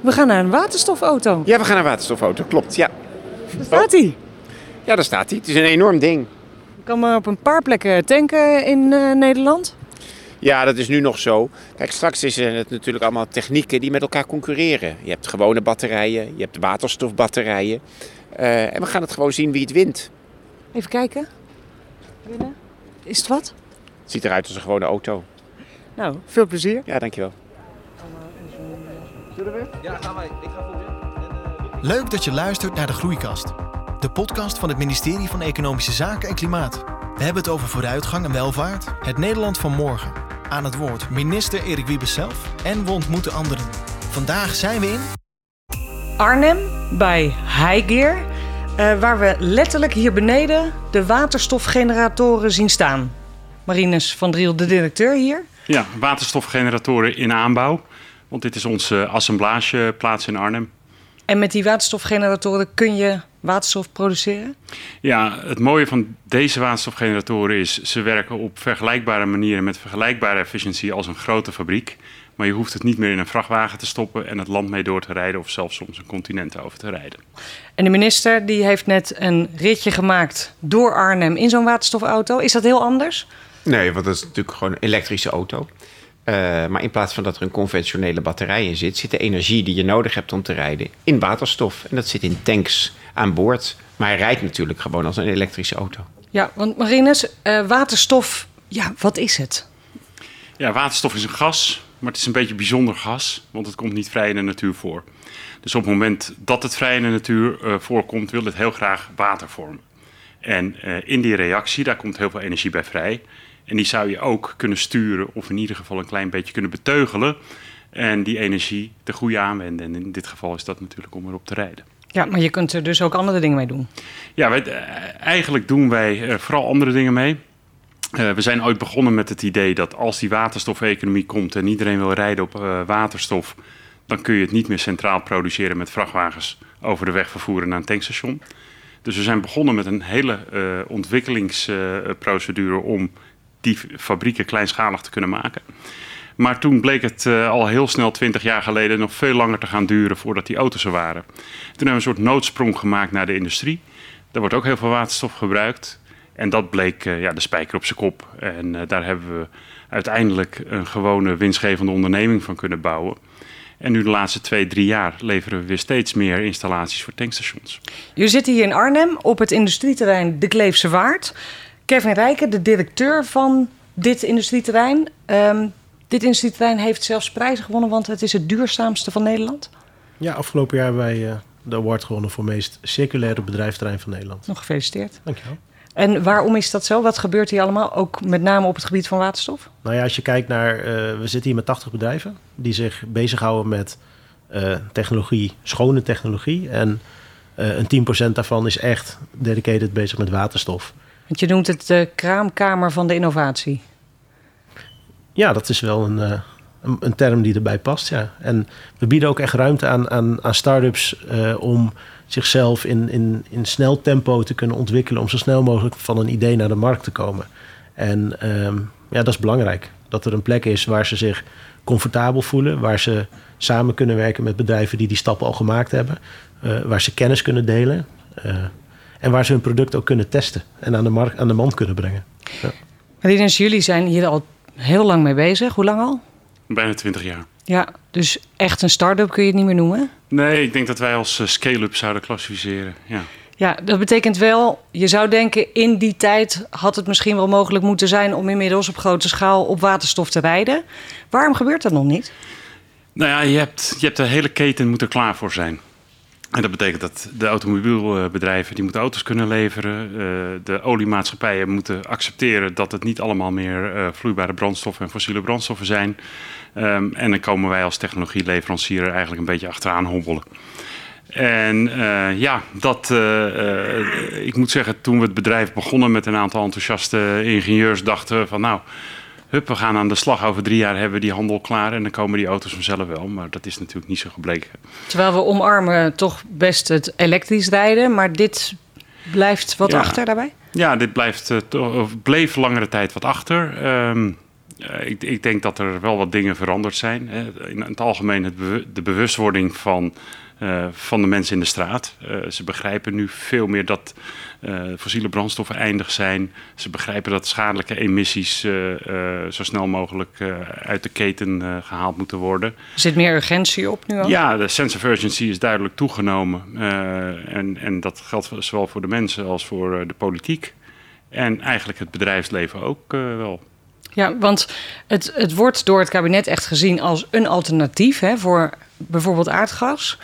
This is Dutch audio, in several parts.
We gaan naar een waterstofauto. Ja, we gaan naar een waterstofauto, klopt. Ja. Daar staat hij. ja, daar staat hij. Het is een enorm ding. Je kan maar op een paar plekken tanken in eh, Nederland. Ja, dat is nu nog zo. Kijk, straks is het natuurlijk allemaal technieken die met elkaar concurreren. Je hebt gewone batterijen, je hebt waterstofbatterijen. Eh, en we gaan het gewoon zien wie het wint. Even kijken. Binnen. Is het wat? Het ziet eruit als een gewone auto. Nou, veel plezier. Ja, dankjewel. Leuk dat je luistert naar de Groeikast. De podcast van het ministerie van Economische Zaken en Klimaat. We hebben het over vooruitgang en welvaart, het Nederland van morgen. Aan het woord minister Erik Wiebes zelf en we ontmoeten anderen. Vandaag zijn we in... Arnhem bij Highgear. eh, waar we letterlijk hier beneden de waterstofgeneratoren zien staan. Marines van Driel, de directeur hier. Ja, waterstofgeneratoren in aanbouw. Want dit is onze assemblageplaats in Arnhem. En met die waterstofgeneratoren kun je waterstof produceren? Ja, het mooie van deze waterstofgeneratoren is... ze werken op vergelijkbare manieren met vergelijkbare efficiëntie als een grote fabriek. Maar je hoeft het niet meer in een vrachtwagen te stoppen... en het land mee door te rijden of zelfs soms een continent over te rijden. En de minister die heeft net een ritje gemaakt door Arnhem in zo'n waterstofauto. Is dat heel anders? Nee, want dat is natuurlijk gewoon een elektrische auto. Uh, maar in plaats van dat er een conventionele batterij in zit, zit de energie die je nodig hebt om te rijden in waterstof. En dat zit in tanks aan boord. Maar hij rijdt natuurlijk gewoon als een elektrische auto. Ja, want Marines, uh, waterstof, ja, wat is het? Ja, waterstof is een gas, maar het is een beetje een bijzonder gas, want het komt niet vrij in de natuur voor. Dus op het moment dat het vrij in de natuur uh, voorkomt, wil het heel graag water vormen. En in die reactie, daar komt heel veel energie bij vrij. En die zou je ook kunnen sturen, of in ieder geval een klein beetje kunnen beteugelen. En die energie te goede aanwenden. En in dit geval is dat natuurlijk om erop te rijden. Ja, maar je kunt er dus ook andere dingen mee doen. Ja, wij, eigenlijk doen wij er vooral andere dingen mee. Uh, we zijn ooit begonnen met het idee dat als die waterstofeconomie komt en iedereen wil rijden op uh, waterstof, dan kun je het niet meer centraal produceren met vrachtwagens over de weg vervoeren naar een tankstation. Dus we zijn begonnen met een hele uh, ontwikkelingsprocedure om die fabrieken kleinschalig te kunnen maken. Maar toen bleek het uh, al heel snel, 20 jaar geleden, nog veel langer te gaan duren voordat die auto's er waren. Toen hebben we een soort noodsprong gemaakt naar de industrie. Daar wordt ook heel veel waterstof gebruikt. En dat bleek uh, ja, de spijker op zijn kop. En uh, daar hebben we uiteindelijk een gewone winstgevende onderneming van kunnen bouwen. En nu de laatste twee, drie jaar leveren we weer steeds meer installaties voor tankstations. Je zit hier in Arnhem op het industrieterrein De Kleefse Waard. Kevin Rijken, de directeur van dit industrieterrein. Um, dit industrieterrein heeft zelfs prijzen gewonnen, want het is het duurzaamste van Nederland. Ja, afgelopen jaar hebben wij uh, de award gewonnen voor meest circulaire bedrijfsterrein van Nederland. Nog gefeliciteerd. Dankjewel. En waarom is dat zo? Wat gebeurt hier allemaal, ook met name op het gebied van waterstof? Nou ja, als je kijkt naar, uh, we zitten hier met 80 bedrijven die zich bezighouden met uh, technologie, schone technologie. En een 10% daarvan is echt dedicated bezig met waterstof. Want je noemt het de kraamkamer van de innovatie. Ja, dat is wel een, uh, een, een, term die erbij past, ja. En we bieden ook echt ruimte aan, aan, aan start-ups uh, om zichzelf in, in, in snel tempo te kunnen ontwikkelen... om zo snel mogelijk van een idee naar de markt te komen. En um, ja, dat is belangrijk. Dat er een plek is waar ze zich comfortabel voelen... waar ze samen kunnen werken met bedrijven die die stappen al gemaakt hebben... Uh, waar ze kennis kunnen delen... En waar ze hun product ook kunnen testen en aan de, markt, aan de man kunnen brengen. Ja. Marines, jullie zijn hier al heel lang mee bezig. Hoe lang al? Bijna 20 jaar. Ja, dus echt een start-up kun je het niet meer noemen? Nee, ik denk dat wij als scale-up zouden klassificeren. Ja. ja, dat betekent wel, je zou denken in die tijd had het misschien wel mogelijk moeten zijn om inmiddels op grote schaal op waterstof te rijden. Waarom gebeurt dat nog niet? Nou ja, je hebt, je hebt de hele keten moet er klaar voor zijn. En dat betekent dat de automobielbedrijven die moeten auto's kunnen leveren. Uh, de oliemaatschappijen moeten accepteren dat het niet allemaal meer uh, vloeibare brandstoffen en fossiele brandstoffen zijn. Um, en dan komen wij als technologieleverancier er eigenlijk een beetje achteraan hobbelen. En uh, ja, dat, ik moet zeggen, toen we het bedrijf begonnen met een aantal enthousiaste ingenieurs, dachten we van nou, hup, we gaan aan de slag. Over drie jaar hebben we die handel klaar en dan komen die auto's vanzelf wel. Maar dat is natuurlijk niet zo gebleken. Terwijl we omarmen toch best het elektrisch rijden, maar dit blijft wat Ja. achter daarbij? Ja, dit blijft, to- of bleef langere tijd wat achter. Ehm, Uh, ik, ik, denk dat er wel wat dingen veranderd zijn. Hè. In het algemeen het de bewustwording van, uh, van de mensen in de straat. Uh, ze begrijpen nu veel meer dat fossiele brandstoffen eindig zijn. Ze begrijpen dat schadelijke emissies zo snel mogelijk uit de keten gehaald moeten worden. Er zit meer urgentie op nu al? Ja, de sense of urgency is duidelijk toegenomen. en, en dat geldt zowel voor de mensen als voor de politiek. En eigenlijk het bedrijfsleven ook wel. Ja, want het, het wordt door het kabinet echt gezien als een alternatief hè, voor bijvoorbeeld aardgas.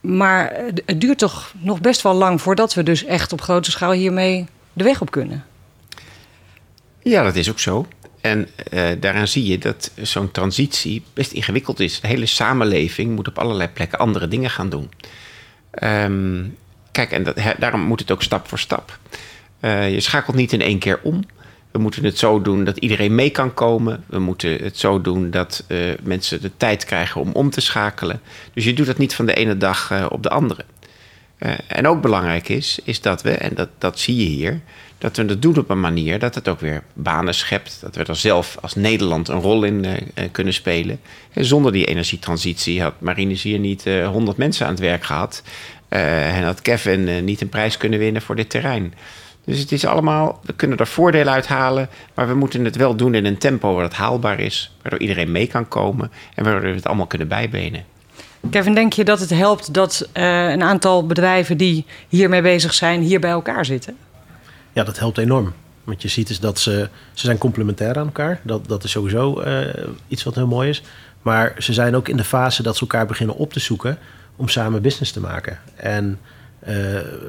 Maar het duurt toch nog best wel lang voordat we dus echt op grote schaal hiermee de weg op kunnen. Ja, dat is ook zo. En uh, daaraan zie je dat zo'n transitie best ingewikkeld is. De hele samenleving moet op allerlei plekken andere dingen gaan doen. Um, kijk, en daarom moet het ook stap voor stap. Uh, je schakelt niet in één keer om. We moeten het zo doen dat iedereen mee kan komen. We moeten het zo doen dat uh, mensen de tijd krijgen om om te schakelen. Dus je doet dat niet van de ene dag uh, op de andere. Uh, en ook belangrijk is, is dat we, en dat, dat zie je hier, dat we het doen op een manier dat het ook weer banen schept. Dat we er zelf als Nederland een rol in kunnen spelen. En zonder die energietransitie had Marines hier niet 100 mensen aan het werk gehad. en had Kevin niet een prijs kunnen winnen voor dit terrein. Dus het is allemaal, we kunnen er voordelen uithalen, maar we moeten het wel doen in een tempo waar het haalbaar is, waardoor iedereen mee kan komen en waardoor we het allemaal kunnen bijbenen. Kevin, denk je dat het helpt dat uh, een aantal bedrijven die hiermee bezig zijn, hier bij elkaar zitten? Ja, dat helpt enorm. Want je ziet is dat ze, ze zijn complementair aan elkaar. Dat, dat is sowieso uh, iets wat heel mooi is. Maar ze zijn ook in de fase dat ze elkaar beginnen op te zoeken om samen business te maken. En uh,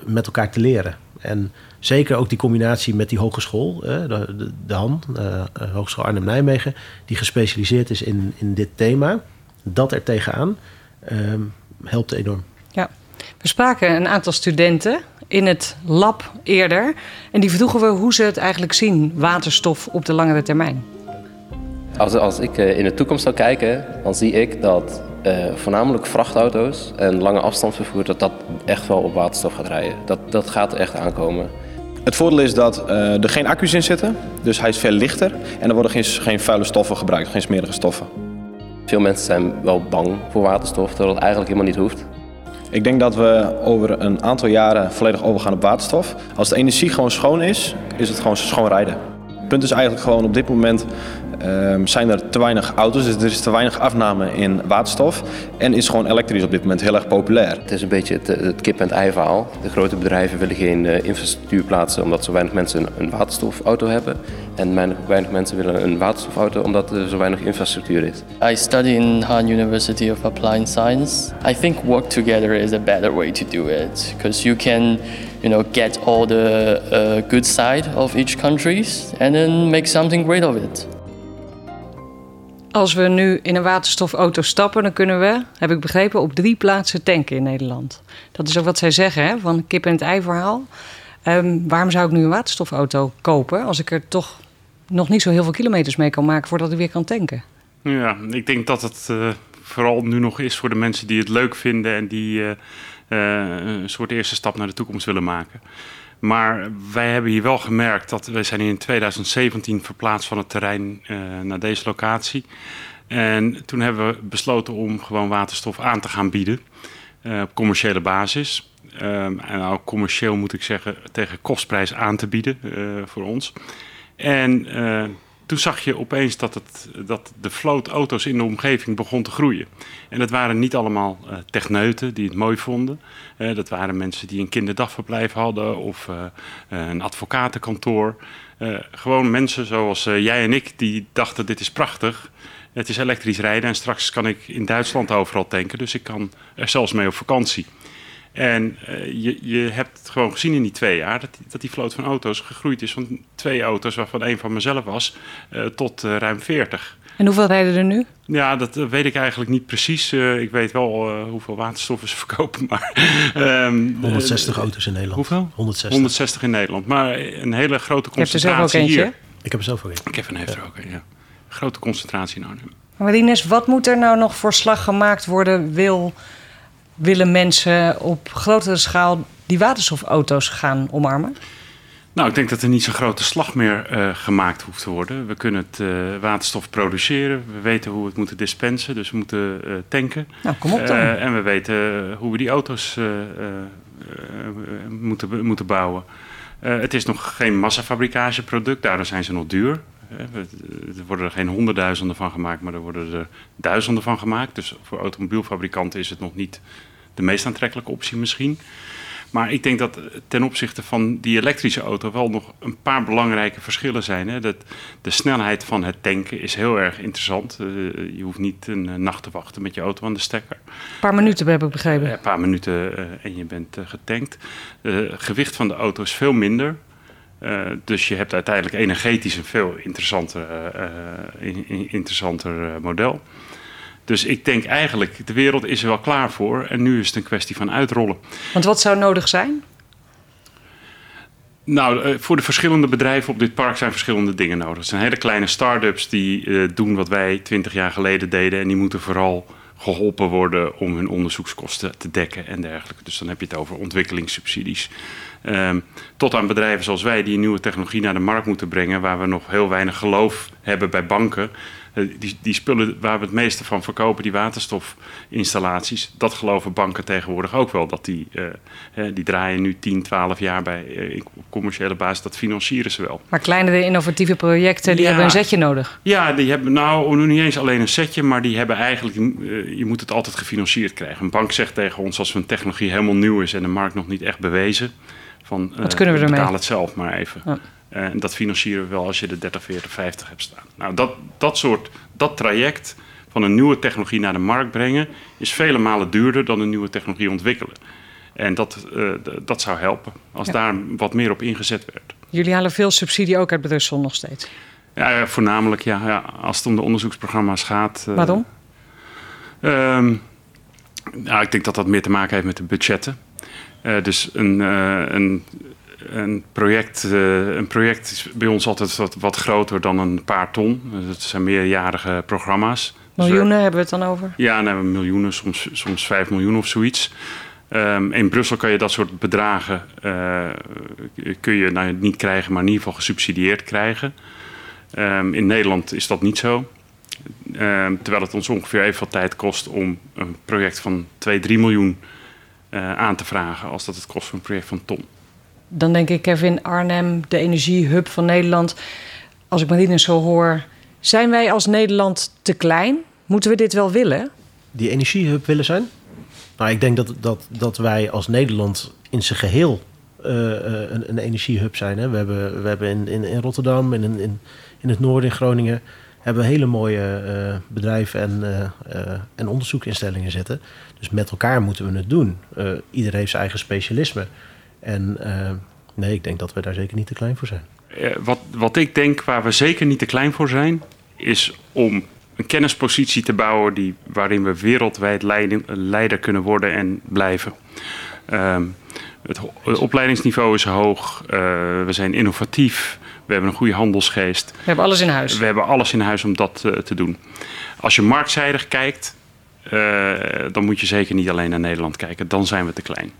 met elkaar te leren. En zeker ook die combinatie met die hogeschool, de, de, de HAN, uh, Hogeschool Arnhem-Nijmegen, die gespecialiseerd is in, in dit thema, dat er tegenaan, um, helpt enorm. Ja, we spraken een aantal studenten in het lab eerder en die vroegen we hoe ze het eigenlijk zien, waterstof op de langere termijn. Als, als ik in de toekomst zou kijken, dan zie ik dat uh, voornamelijk vrachtauto's en lange afstandsvervoer, dat dat echt wel op waterstof gaat rijden. Dat, dat gaat echt aankomen. Het voordeel is dat uh, er geen accu's in zitten, dus hij is veel lichter en er worden geen, geen vuile stoffen gebruikt, geen smerige stoffen. Veel mensen zijn wel bang voor waterstof, terwijl het eigenlijk helemaal niet hoeft. Ik denk dat we over een aantal jaren volledig overgaan op waterstof. Als de energie gewoon schoon is, is het gewoon schoon rijden. Punt is eigenlijk gewoon op dit moment Um, zijn er te weinig auto's, dus er is te weinig afname in waterstof. En is gewoon elektrisch op dit moment heel erg populair. Het is een beetje het, het kip- en ei verhaal. De grote bedrijven willen geen uh, infrastructuur plaatsen omdat zo weinig mensen een waterstofauto hebben. En weinig, weinig, mensen willen een waterstofauto omdat er zo weinig infrastructuur is. I study in Han University of Applied Science. I think work together is a better way to do it. Because you can you know, get all the uh, good side of each countries and then make something great of it. Als we nu in een waterstofauto stappen, dan kunnen we, heb ik begrepen, op drie plaatsen tanken in Nederland. Dat is ook wat zij zeggen, hè, van kip en het ei verhaal. Um, waarom zou ik nu een waterstofauto kopen als ik er toch nog niet zo heel veel kilometers mee kan maken voordat ik weer kan tanken? Ja, ik denk dat het uh, vooral nu nog is voor de mensen die het leuk vinden en die uh, uh, een soort eerste stap naar de toekomst willen maken. Maar wij hebben hier wel gemerkt dat wij zijn in 2017 verplaatst van het terrein naar deze locatie. En toen hebben we besloten om gewoon waterstof aan te gaan bieden op commerciële basis. Um, en ook commercieel moet ik zeggen tegen kostprijs aan te bieden voor ons. En toen zag je opeens dat, het, dat de vloot auto's in de omgeving begon te groeien. En dat waren niet allemaal uh, techneuten die het mooi vonden. Uh, dat waren mensen die een kinderdagverblijf hadden of een advocatenkantoor. gewoon mensen zoals jij en ik die dachten dit is prachtig. Het is elektrisch rijden en straks kan ik in Duitsland overal tanken. Dus ik kan er zelfs mee op vakantie. En uh, je, je hebt gewoon gezien in die twee jaar dat die, dat die vloot van auto's gegroeid is van twee auto's, waarvan één van mezelf was, uh, tot uh, ruim 40. En hoeveel rijden er nu? Ja, dat weet ik eigenlijk niet precies. ik weet wel hoeveel waterstoffen ze verkopen. Maar, um, 160 auto's in Nederland. Hoeveel? 160. 160 in Nederland. Maar een hele grote concentratie hier. Eentje? Ik heb er zelf ook een. Kevin heeft ja. er ook een, ja. Grote concentratie in Arnhem. Maar Ines, wat moet er nou nog voor slag gemaakt worden? Wil willen mensen op grotere schaal die waterstofauto's gaan omarmen? Nou, ik denk dat er niet zo'n grote slag meer uh, gemaakt hoeft te worden. We kunnen het uh, waterstof produceren. We weten hoe we het moeten dispensen, dus we moeten uh, tanken. Nou, kom op dan. en we weten hoe we die auto's moeten, moeten bouwen. het is nog geen massafabrikageproduct, daardoor zijn ze nog duur. Er worden er geen honderdduizenden van gemaakt, maar er worden er duizenden van gemaakt. Dus voor automobielfabrikanten is het nog niet de meest aantrekkelijke optie misschien. Maar ik denk dat ten opzichte van die elektrische auto wel nog een paar belangrijke verschillen zijn. Hè. Dat de snelheid van het tanken is heel erg interessant. Uh, je hoeft niet een uh, nacht te wachten met je auto aan de stekker. Een paar minuten heb ik begrepen. Uh, een paar minuten en je bent getankt. Het gewicht van de auto is veel minder. Dus je hebt uiteindelijk energetisch een veel interessanter, interessanter model. Dus ik denk eigenlijk, de wereld is er wel klaar voor. En nu is het een kwestie van uitrollen. Want wat zou nodig zijn? Nou, eh, voor de verschillende bedrijven op dit park zijn verschillende dingen nodig. Het zijn hele kleine start-ups die uh, doen wat wij twintig jaar geleden deden. En die moeten vooral geholpen worden om hun onderzoekskosten te dekken en dergelijke. Dus dan heb je het over ontwikkelingssubsidies. Um, tot aan bedrijven zoals wij die nieuwe technologie naar de markt moeten brengen, waar we nog heel weinig geloof hebben bij banken. Eh, die, die spullen waar we het meeste van verkopen, die waterstofinstallaties, dat geloven banken tegenwoordig ook wel. Dat die, uh, die draaien nu 10, 12 jaar bij op commerciële basis, dat financieren ze wel. Maar kleinere innovatieve projecten, die hebben een setje nodig? Ja, die hebben nou nog niet eens alleen een setje, maar die hebben eigenlijk, je moet het altijd gefinancierd krijgen. Een bank zegt tegen ons als een technologie helemaal nieuw is en de markt nog niet echt bewezen, van Wat kunnen we ermee? betaal het zelf maar even. Ja. En dat financieren we wel als je de 30, 40, 50 hebt staan. Nou, dat, dat soort, dat traject van een nieuwe technologie naar de markt brengen... is vele malen duurder dan een nieuwe technologie ontwikkelen. En dat, uh, dat zou helpen als ja. daar wat meer op ingezet werd. Jullie halen veel subsidie ook uit Brussel nog steeds? Ja, voornamelijk ja, ja, als het om de onderzoeksprogramma's gaat. Uh, Waarom? Uh, nou, ik denk dat dat meer te maken heeft met de budgetten. Uh, dus een, een een project, uh, een project is bij ons altijd wat, wat, groter dan een paar ton. Het zijn meerjarige programma's. Miljoenen dus we, hebben we het dan over? Ja, dan hebben we miljoenen, soms, soms vijf miljoen of zoiets. Um, in Brussel kan je dat soort bedragen uh, kun je nou, niet krijgen, maar in ieder geval gesubsidieerd krijgen. Um, in Nederland is dat niet zo. Um, terwijl het ons ongeveer evenveel tijd kost om een project van 2, 3 miljoen uh, aan te vragen als dat het kost voor een project van ton dan denk ik Kevin Arnhem, de energiehub van Nederland. Als ik Marine zo hoor, zijn wij als Nederland te klein? Moeten we dit wel willen? Die energiehub willen zijn? Nou, ik denk dat, dat, dat wij als Nederland in zijn geheel uh, een, een, energiehub zijn. Hè. We hebben, we hebben in, in, in Rotterdam en in, in, in het noorden in Groningen hebben hele mooie uh, bedrijven en, en onderzoeksinstellingen zitten. Dus met elkaar moeten we het doen. iedereen heeft zijn eigen specialisme. En uh, nee, ik denk dat we daar zeker niet te klein voor zijn. Uh, wat, wat ik denk waar we zeker niet te klein voor zijn, is om een kennispositie te bouwen die, waarin we wereldwijd leiding, leider kunnen worden en blijven. Uh, het, het, opleidingsniveau is hoog, uh, we zijn innovatief, we hebben een goede handelsgeest. We hebben alles in huis. We hebben alles in huis om dat uh, te doen. Als je marktzijdig kijkt, uh, dan moet je zeker niet alleen naar Nederland kijken. Dan zijn we te klein.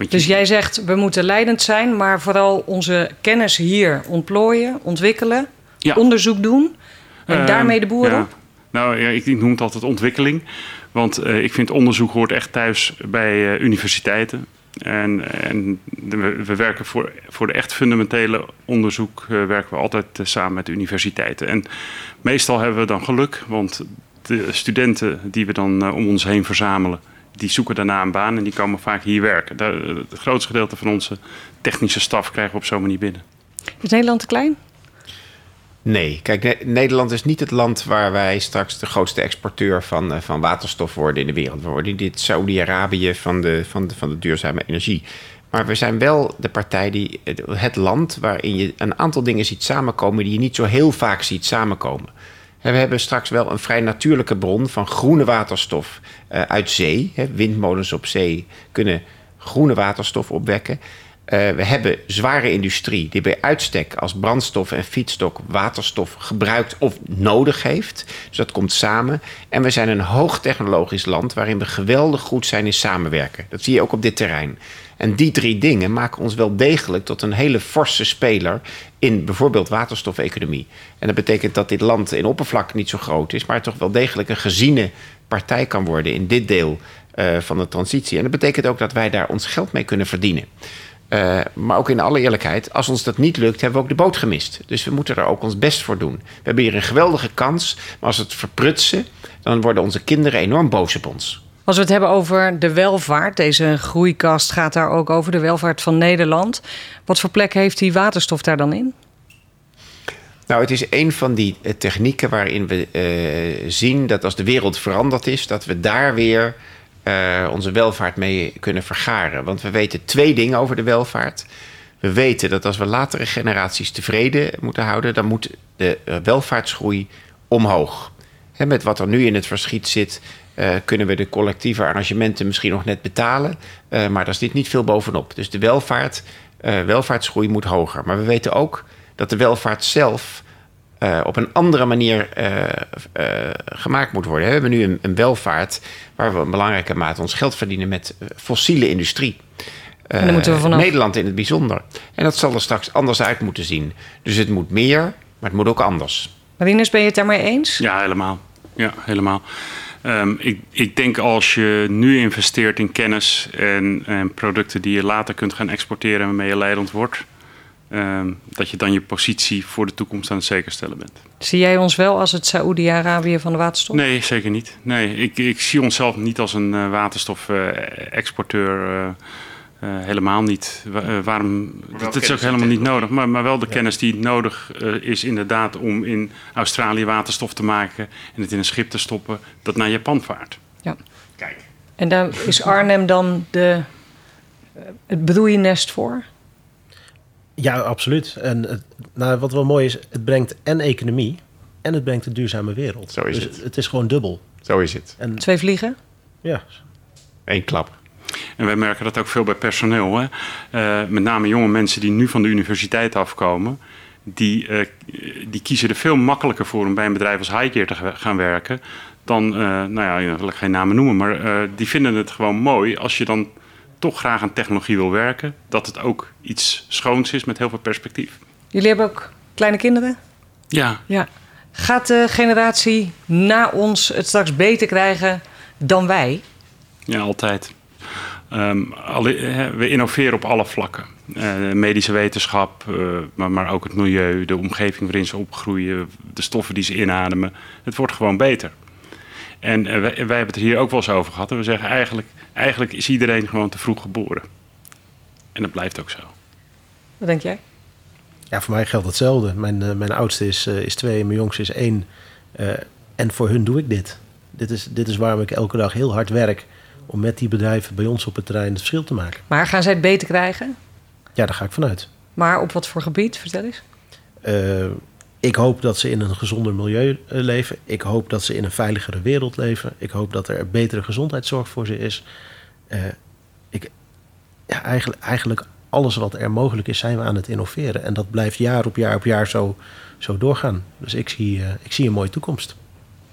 Uh, dus jij zegt we moeten leidend zijn, maar vooral onze kennis hier ontplooien, ontwikkelen, ja. onderzoek doen en uh, daarmee de boeren ja. Nou ja, ik noem het altijd ontwikkeling. Want uh, ik vind onderzoek hoort echt thuis bij universiteiten. En, en we, we, werken voor, voor de echt fundamentele onderzoek werken we altijd samen met de universiteiten. En meestal hebben we dan geluk, want de studenten die we dan om ons heen verzamelen, die zoeken daarna een baan en die komen vaak hier werken. het grootste gedeelte van onze technische staf krijgen we op zo'n manier binnen. Is Nederland te klein? Nee, kijk, Nederland is niet het land waar wij straks de grootste exporteur van, eh, van waterstof worden in de wereld. We worden dit Saudi-Arabië van de, van, de, van de duurzame energie. Maar we zijn wel de partij die het land waarin je een aantal dingen ziet samenkomen die je niet zo heel vaak ziet samenkomen. We hebben straks wel een vrij natuurlijke bron van groene waterstof uh, uit zee. Windmolens op zee kunnen groene waterstof opwekken. Uh, we hebben zware industrie die bij uitstek als brandstof en fietsstok waterstof gebruikt of nodig heeft. Dus dat komt samen. En we zijn een hoogtechnologisch land waarin we geweldig goed zijn in samenwerken. Dat zie je ook op dit terrein. En die drie dingen maken ons wel degelijk tot een hele forse speler in bijvoorbeeld waterstofeconomie. En dat betekent dat dit land in oppervlak niet zo groot is, maar toch wel degelijk een geziene partij kan worden in dit deel uh, van de transitie. En dat betekent ook dat wij daar ons geld mee kunnen verdienen. Uh, maar ook in alle eerlijkheid, als ons dat niet lukt, hebben we ook de boot gemist. Dus we moeten er ook ons best voor doen. We hebben hier een geweldige kans, maar als we het verprutsen, dan worden onze kinderen enorm boos op ons. Als we het hebben over de welvaart, deze groeikast gaat daar ook over, de welvaart van Nederland. Wat voor plek heeft die waterstof daar dan in? Nou, het is een van die eh, technieken waarin we uh, zien dat als de wereld veranderd is, dat we daar weer uh, onze welvaart mee kunnen vergaren. Want we weten twee dingen over de welvaart. We weten dat als we latere generaties tevreden moeten houden, dan moet de welvaartsgroei omhoog. He, met wat er nu in het verschiet zit, uh, kunnen we de collectieve arrangementen misschien nog net betalen. Uh, maar daar zit niet veel bovenop. Dus de welvaart, welvaartsgroei moet hoger. Maar we weten ook dat de welvaart zelf uh, op een andere manier uh, uh, gemaakt moet worden. We hebben nu een, een, welvaart waar we een belangrijke mate ons geld verdienen met fossiele industrie. en daar moeten we vanaf. Nederland in het bijzonder. En dat zal er straks anders uit moeten zien. Dus het moet meer, maar het moet ook anders. Marinus, ben je het daarmee eens? Ja, helemaal. Ja, helemaal. Um, ik, ik, denk als je nu investeert in kennis en, en, producten die je later kunt gaan exporteren en waarmee je leidend wordt, um, dat je dan je positie voor de toekomst aan het zekerstellen bent. Zie jij ons wel als het Saoedi-Arabië van de waterstof? Nee, zeker niet. Nee, ik, ik zie onszelf niet als een uh, waterstof-exporteur. Uh, uh, helemaal niet. waarom? Dat is ook helemaal niet nodig. Maar, maar wel de ja. kennis die nodig is, inderdaad, om in Australië waterstof te maken en het in een schip te stoppen dat naar Japan vaart. Ja. Kijk. En daar is Arnhem dan de, het broeiennest voor? Ja, absoluut. En het, nou, wat wel mooi is, het brengt en economie en het brengt een duurzame wereld. Zo is dus het. Het is gewoon dubbel. Zo is het. En, Twee vliegen? Ja. Eén klap. En wij merken dat ook veel bij personeel. Hè? Uh, met name jonge mensen die nu van de universiteit afkomen. Die, uh, die kiezen er veel makkelijker voor om bij een bedrijf als Highgear te gaan werken. Dan, uh, nou ja, ik wil geen namen noemen, maar die vinden het gewoon mooi als je dan toch graag aan technologie wil werken, dat het ook iets schoons is met heel veel perspectief. Jullie hebben ook kleine kinderen? Ja. ja. Gaat de generatie na ons het straks beter krijgen dan wij? Ja, altijd. Um, we innoveren op alle vlakken. Uh, medische wetenschap, uh, maar, maar, ook het milieu, de omgeving waarin ze opgroeien, de stoffen die ze inademen. Het wordt gewoon beter. En uh, wij, wij, hebben het hier ook wel eens over gehad. En we zeggen eigenlijk, eigenlijk is iedereen gewoon te vroeg geboren. En dat blijft ook zo. Wat denk jij? Ja, voor mij geldt hetzelfde. Mijn, uh, mijn oudste is, uh, is twee en mijn jongste is één. Uh, en voor hun doe ik dit. Dit is, dit is waarom ik elke dag heel hard werk om met die bedrijven bij ons op het terrein het verschil te maken. Maar gaan zij het beter krijgen? Ja, daar ga ik vanuit. Maar op wat voor gebied? Vertel eens. ik hoop dat ze in een gezonder milieu leven. Ik hoop dat ze in een veiligere wereld leven. Ik hoop dat er betere gezondheidszorg voor ze is. ik, ja, eigenlijk, eigenlijk alles wat er mogelijk is, zijn we aan het innoveren. En dat blijft jaar op jaar op jaar zo, zo doorgaan. Dus ik zie, uh, ik zie een mooie toekomst.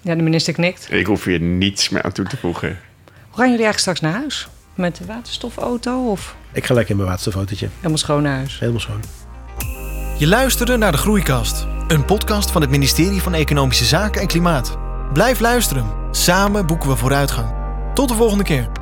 Ja, de minister knikt. Ik hoef hier niets meer aan toe te voegen. Hoe gaan jullie eigenlijk straks naar huis? Met de waterstofauto? Of? Ik ga lekker in mijn waterstofautootje. Helemaal schoon naar huis? Helemaal schoon. Je luisterde naar De Groeikast. Een podcast van het ministerie van Economische Zaken en Klimaat. Blijf luisteren. Samen boeken we vooruitgang. Tot de volgende keer.